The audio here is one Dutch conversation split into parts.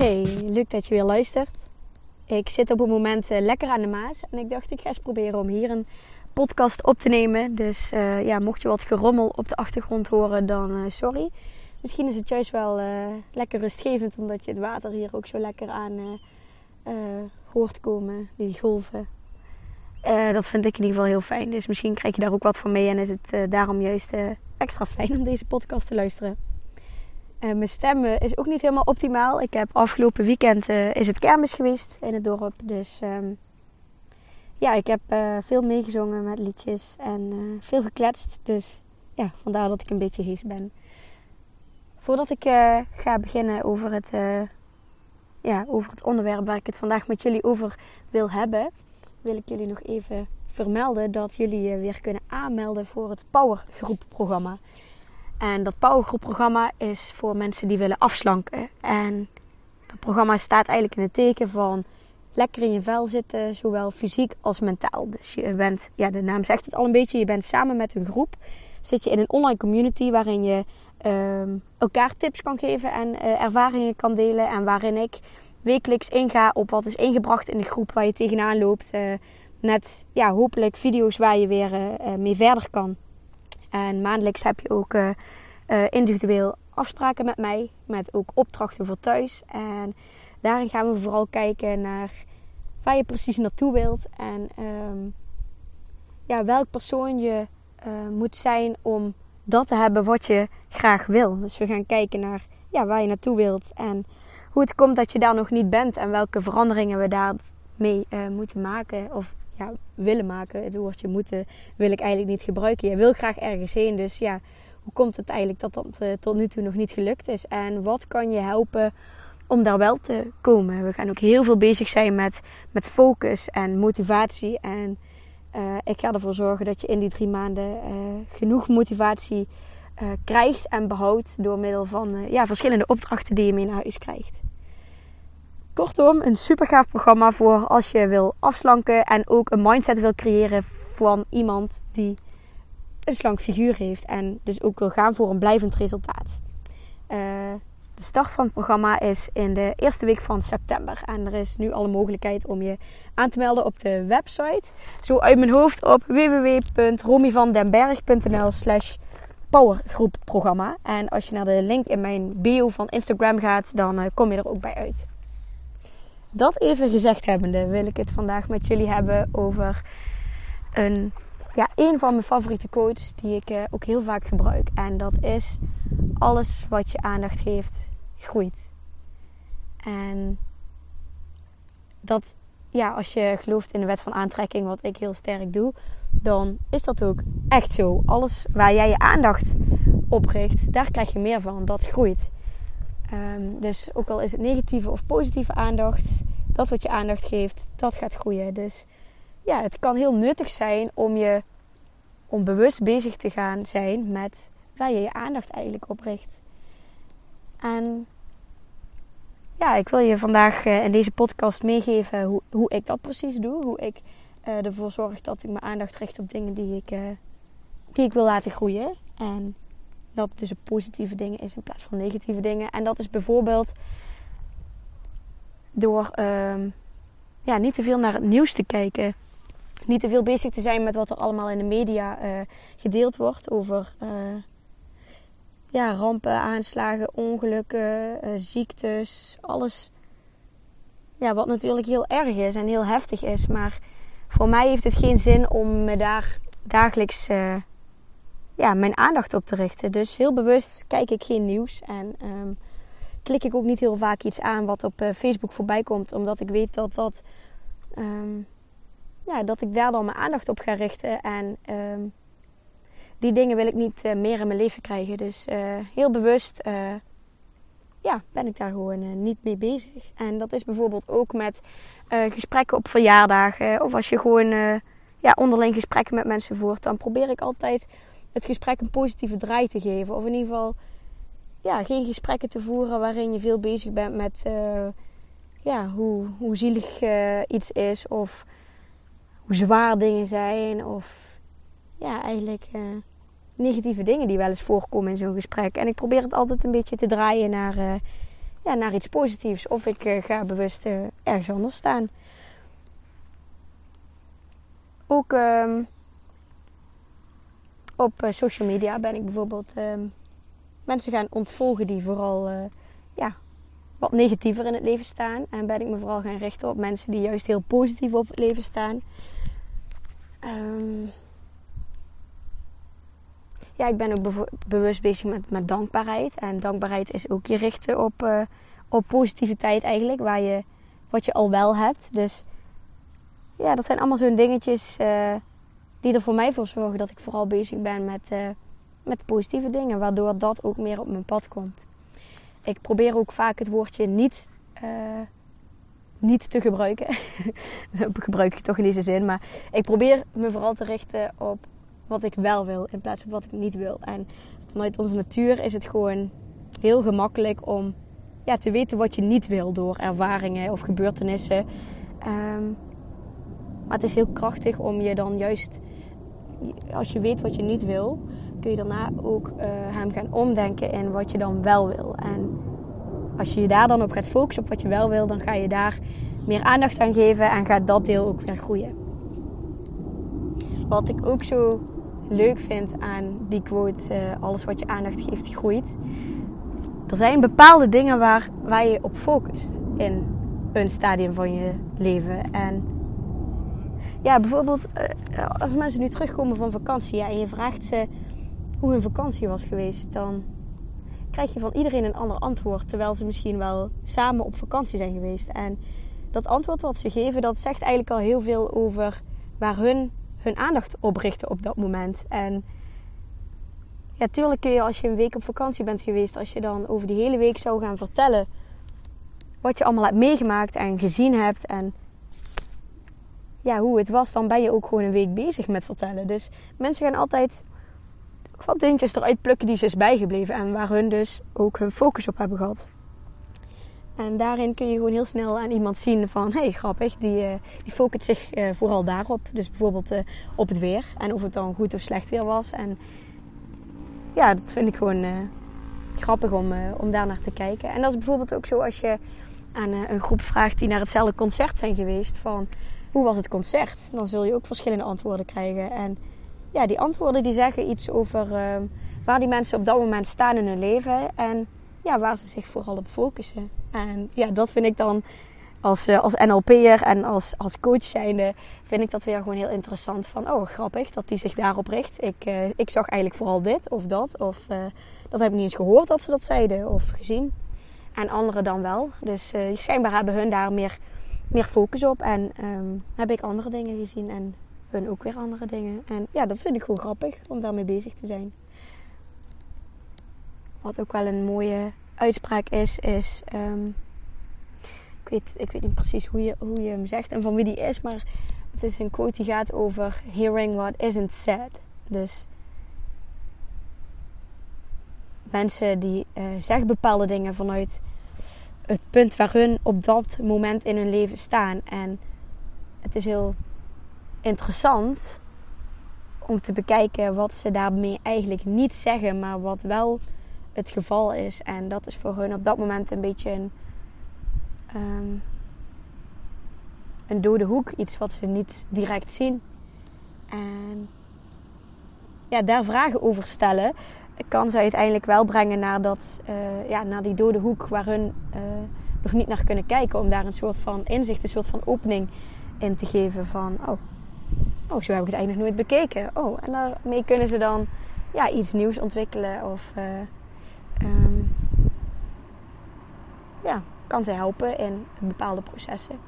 Hey, leuk dat je weer luistert. Ik zit op het moment eh, lekker aan de Maas en ik dacht ik ga eens proberen om hier een podcast op te nemen. Dus uh, ja, mocht je wat gerommel op de achtergrond horen, dan uh, sorry. Misschien is het juist wel lekker rustgevend omdat je het water hier ook zo lekker aan hoort komen, die golven. dat vind ik in ieder geval heel fijn. Dus misschien krijg je daar ook wat van mee en is het daarom juist extra fijn om deze podcast te luisteren. Mijn stem is ook niet helemaal optimaal. Ik heb afgelopen weekend uh, is het kermis geweest in het dorp. Dus um, ja, ik heb uh, veel meegezongen met liedjes en veel gekletst. Dus ja, vandaar dat ik een beetje hees ben. Voordat ik ga beginnen over het, ja, over het onderwerp waar ik het vandaag met jullie over wil hebben, wil ik jullie nog even vermelden dat jullie je weer kunnen aanmelden voor het Powergroep programma. En dat powergroep is voor mensen die willen afslanken. En dat programma staat eigenlijk in het teken van lekker in je vel zitten, zowel fysiek als mentaal. Dus je bent, ja, de naam zegt het al een beetje, je bent samen met een groep. Zit je in een online community waarin je uh, elkaar tips kan geven en uh, ervaringen kan delen. En waarin ik wekelijks inga op wat is ingebracht in de groep waar je tegenaan loopt. Uh, net ja, hopelijk video's waar je weer uh, mee verder kan. En maandelijks heb je ook uh, uh, individueel afspraken met mij. Met ook opdrachten voor thuis. En daarin gaan we vooral kijken naar waar je precies naartoe wilt. En um, ja, welk persoon je uh, moet zijn om dat te hebben wat je graag wil. Dus we gaan kijken naar ja, waar je naartoe wilt. En hoe het komt dat je daar nog niet bent. En welke veranderingen we daarmee uh, moeten maken. Of willen maken. Het woordje moeten wil ik eigenlijk niet gebruiken. Je wil graag ergens heen. Dus ja, hoe komt het eigenlijk dat dat uh, tot nu toe nog niet gelukt is? En wat kan je helpen om daar wel te komen? We gaan ook heel veel bezig zijn met, met focus en motivatie. En uh, ik ga ervoor zorgen dat je in die drie maanden uh, genoeg motivatie krijgt en behoudt door middel van ja, verschillende opdrachten die je mee naar huis krijgt. Kortom, een super gaaf programma voor als je wil afslanken en ook een mindset wil creëren van iemand die een slank figuur heeft en dus ook wil gaan voor een blijvend resultaat. Uh, de start van het programma is in de eerste week van september. En er is nu alle mogelijkheid om je aan te melden op de website. Zo uit mijn hoofd op www.romyvandenberg.nl slash powergroepprogramma. En als je naar de link in mijn bio van Instagram gaat, dan uh, kom je er ook bij uit. Dat even gezegd hebbende, wil ik het vandaag met jullie hebben over een, ja, een van mijn favoriete quotes die ik uh, ook heel vaak gebruik. En dat is: alles wat je aandacht geeft, groeit. En dat, ja, als je gelooft in de wet van aantrekking, wat ik heel sterk doe, dan is dat ook echt zo. Alles waar jij je aandacht op richt, daar krijg je meer van. Dat groeit. Um, dus ook al is het negatieve of positieve aandacht, dat wat je aandacht geeft, dat gaat groeien. Dus ja, het kan heel nuttig zijn om je om bewust bezig te gaan zijn met waar je je aandacht eigenlijk op richt. En ja, ik wil je vandaag uh, in deze podcast meegeven hoe, hoe ik dat precies doe. Hoe ik uh, ervoor zorg dat ik mijn aandacht richt op dingen die ik, uh, die ik wil laten groeien. En dat het dus positieve dingen is in plaats van negatieve dingen. En dat is bijvoorbeeld door uh, ja, niet te veel naar het nieuws te kijken. Niet te veel bezig te zijn met wat er allemaal in de media uh, gedeeld wordt over uh, ja, rampen, aanslagen, ongelukken, uh, ziektes, alles. Ja, wat natuurlijk heel erg is en heel heftig is. Maar voor mij heeft het geen zin om me daar dagelijks ja, mijn aandacht op te richten. Dus heel bewust kijk ik geen nieuws. En um, klik ik ook niet heel vaak iets aan wat op Facebook voorbij komt. Omdat ik weet dat dat... Ehm, ja, dat ik daar dan mijn aandacht op ga richten. En ehm, die dingen wil ik niet meer in mijn leven krijgen. Dus heel bewust ja, ben ik daar gewoon niet mee bezig. En dat is bijvoorbeeld ook met gesprekken op verjaardagen. Of als je gewoon ja, onderling gesprekken met mensen voert. Dan probeer ik altijd het gesprek een positieve draai te geven. Of in ieder geval ja, geen gesprekken te voeren waarin je veel bezig bent met ja, hoe, hoe zielig iets is. Of hoe zwaar dingen zijn. Of ja, eigenlijk negatieve dingen die wel eens voorkomen in zo'n gesprek. En ik probeer het altijd een beetje te draaien naar, ja, naar iets positiefs. Of ik ga bewust ergens anders staan. Ook um, op social media ben ik bijvoorbeeld um, mensen gaan ontvolgen die vooral ja, wat negatiever in het leven staan. En ben ik me vooral gaan richten op mensen die juist heel positief op het leven staan. Um, ja, ik ben ook bewust bezig met, met dankbaarheid. En dankbaarheid is ook je richten op, uh, op positiviteit eigenlijk. Waar je, wat je al wel hebt. Dus ja, dat zijn allemaal zo'n dingetjes die er voor mij voor zorgen dat ik vooral bezig ben met, uh, met positieve dingen. Waardoor dat ook meer op mijn pad komt. Ik probeer ook vaak het woordje niet, niet te gebruiken. dat gebruik ik toch in deze zin. Maar ik probeer me vooral te richten op wat ik wel wil in plaats van wat ik niet wil. En vanuit onze natuur is het gewoon heel gemakkelijk om ja, te weten wat je niet wil door ervaringen of gebeurtenissen. Um, maar het is heel krachtig om je dan juist, als je weet wat je niet wil, kun je daarna ook uh, hem gaan omdenken in wat je dan wel wil. En als je je daar dan op gaat focussen op wat je wel wil, dan ga je daar meer aandacht aan geven en gaat dat deel ook weer groeien. Wat ik ook zo leuk vind aan die quote: uh, alles wat je aandacht geeft, groeit. Er zijn bepaalde dingen waar, waar je op focust in een stadium van je leven. En ja, bijvoorbeeld uh, als mensen nu terugkomen van vakantie ja, en je vraagt ze hoe hun vakantie was geweest, dan krijg je van iedereen een ander antwoord. Terwijl ze misschien wel samen op vakantie zijn geweest. En dat antwoord wat ze geven, dat zegt eigenlijk al heel veel over waar hun hun aandacht oprichten op dat moment. En ja, tuurlijk kun je als je een week op vakantie bent geweest, als je dan over die hele week zou gaan vertellen wat je allemaal hebt meegemaakt en gezien hebt en ja, hoe het was, dan ben je ook gewoon een week bezig met vertellen. Dus mensen gaan altijd wat dingetjes eruit plukken die ze is bijgebleven en waar hun dus ook hun focus op hebben gehad. En daarin kun je gewoon heel snel aan iemand zien van... hé, hey, grappig, die, uh, die focust zich uh, vooral daarop. Dus bijvoorbeeld uh, op het weer. En of het dan goed of slecht weer was. En ja, dat vind ik gewoon grappig om, om daar naar te kijken. En dat is bijvoorbeeld ook zo als je aan een groep vraagt... die naar hetzelfde concert zijn geweest. Van, hoe was het concert? Dan zul je ook verschillende antwoorden krijgen. En ja, die antwoorden die zeggen iets over waar die mensen op dat moment staan in hun leven... En ja, waar ze zich vooral op focussen. En ja, dat vind ik dan als, uh, als NLP'er en als, als coach zijnde, vind ik dat weer gewoon heel interessant. Van, oh grappig dat die zich daarop richt. Ik, uh, ik zag eigenlijk vooral dit of dat. Of uh, dat heb ik niet eens gehoord dat ze dat zeiden of gezien. En anderen dan wel. Dus schijnbaar hebben hun daar meer, meer focus op. En um, heb ik andere dingen gezien en hun ook weer andere dingen. En ja, dat vind ik gewoon grappig om daarmee bezig te zijn. Wat ook wel een mooie uitspraak is, is. Um, ik, weet, ik weet niet precies hoe je, hoe je hem zegt en van wie die is, maar het is een quote die gaat over hearing what isn't said. Dus mensen die uh, zeggen bepaalde dingen vanuit het punt waar hun op dat moment in hun leven staan. En het is heel interessant om te bekijken wat ze daarmee eigenlijk niet zeggen, maar wat wel het geval is. En dat is voor hun op dat moment een beetje een, um, een dode hoek. Iets wat ze niet direct zien. En ja, daar vragen over stellen kan ze uiteindelijk wel brengen naar, dat, uh, ja, naar die dode hoek waar hun uh, nog niet naar kunnen kijken. Om daar een soort van inzicht, een soort van opening in te geven van... Oh, oh zo heb ik het eigenlijk nooit bekeken. Oh, en daarmee kunnen ze dan ja, iets nieuws ontwikkelen of... Uh, Um, ja, kan ze helpen in bepaalde processen.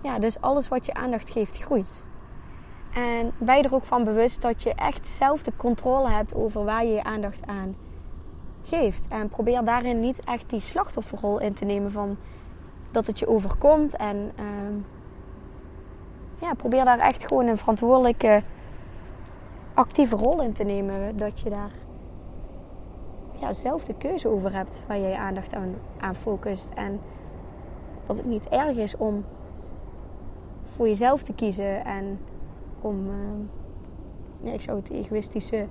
Ja, dus alles wat je aandacht geeft, groeit. En ben je er ook van bewust dat je echt zelf de controle hebt over waar je je aandacht aan geeft. En probeer daarin niet echt die slachtofferrol in te nemen van dat het je overkomt. En ehm, ja, probeer daar echt gewoon een verantwoordelijke, actieve rol in te nemen. Dat je daar ja, zelf de keuze over hebt waar je je aandacht aan, aan focust. En dat het niet erg is om voor jezelf te kiezen en om. Uh, ja, ik zou het egoïstische,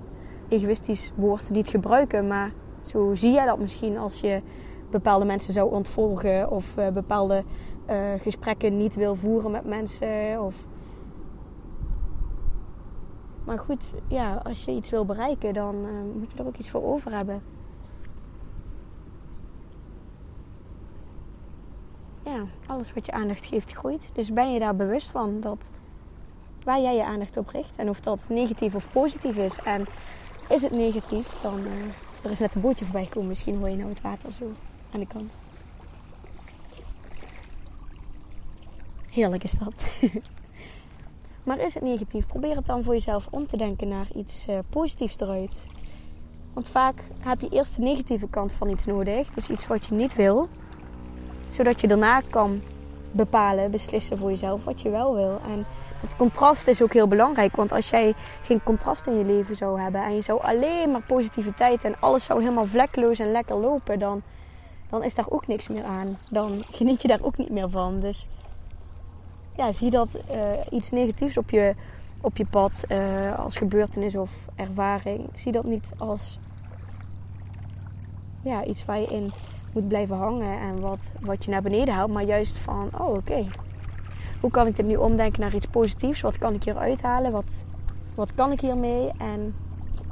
egoïstisch woord niet gebruiken, maar zo zie jij dat misschien als je bepaalde mensen zou ontvolgen of uh, bepaalde uh, gesprekken niet wil voeren met mensen. Of... Maar goed, ja, als je iets wil bereiken, dan uh, moet je er ook iets voor over hebben. Ja, alles wat je aandacht geeft groeit. Dus ben je daar bewust van dat waar jij je aandacht op richt en of dat negatief of positief is. En is het negatief, dan er is net een bootje voorbij gekomen. Misschien hoor je nou het water zo aan de kant. Heerlijk is dat. maar is het negatief? Probeer het dan voor jezelf om te denken naar iets uh, positiefs eruit. Want vaak heb je eerst de negatieve kant van iets nodig. Dus iets wat je niet wil. Zodat je daarna kan bepalen, beslissen voor jezelf wat je wel wil. En het contrast is ook heel belangrijk. Want als jij geen contrast in je leven zou hebben en je zou alleen maar positiviteit en alles zou helemaal vlekkeloos en lekker lopen, dan, dan is daar ook niks meer aan. Dan geniet je daar ook niet meer van. Dus ja, zie dat uh, iets negatiefs op je, op je pad uh, als gebeurtenis of ervaring. Zie dat niet als ja, iets waar je in moet blijven hangen en wat, wat je naar beneden haalt. Maar juist van, oh oké, hoe kan ik dit nu omdenken naar iets positiefs? Wat kan ik hier uithalen? Wat, wat kan ik hiermee? En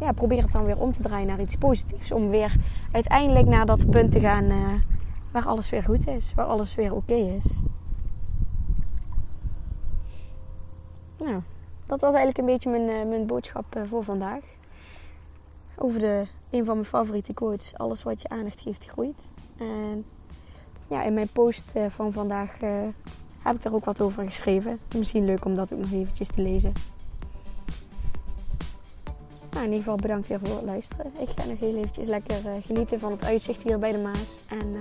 ja, probeer het dan weer om te draaien naar iets positiefs. Om weer uiteindelijk naar dat punt te gaan uh, waar alles weer goed is. Waar alles weer oké is. Nou, dat was eigenlijk een beetje mijn, uh, mijn boodschap uh, voor vandaag. Over de, een van mijn favoriete quotes. Alles wat je aandacht geeft, groeit. En ja, in mijn post van vandaag heb ik daar ook wat over geschreven. Misschien leuk om dat ook nog eventjes te lezen. Nou, in ieder geval bedankt weer voor het luisteren. Ik ga nog heel eventjes lekker uh, genieten van het uitzicht hier bij de Maas. En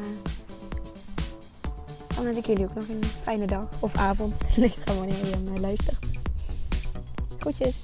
dan wens ik jullie ook nog een fijne dag of avond. Ligt aan wanneer je luistert. Groetjes.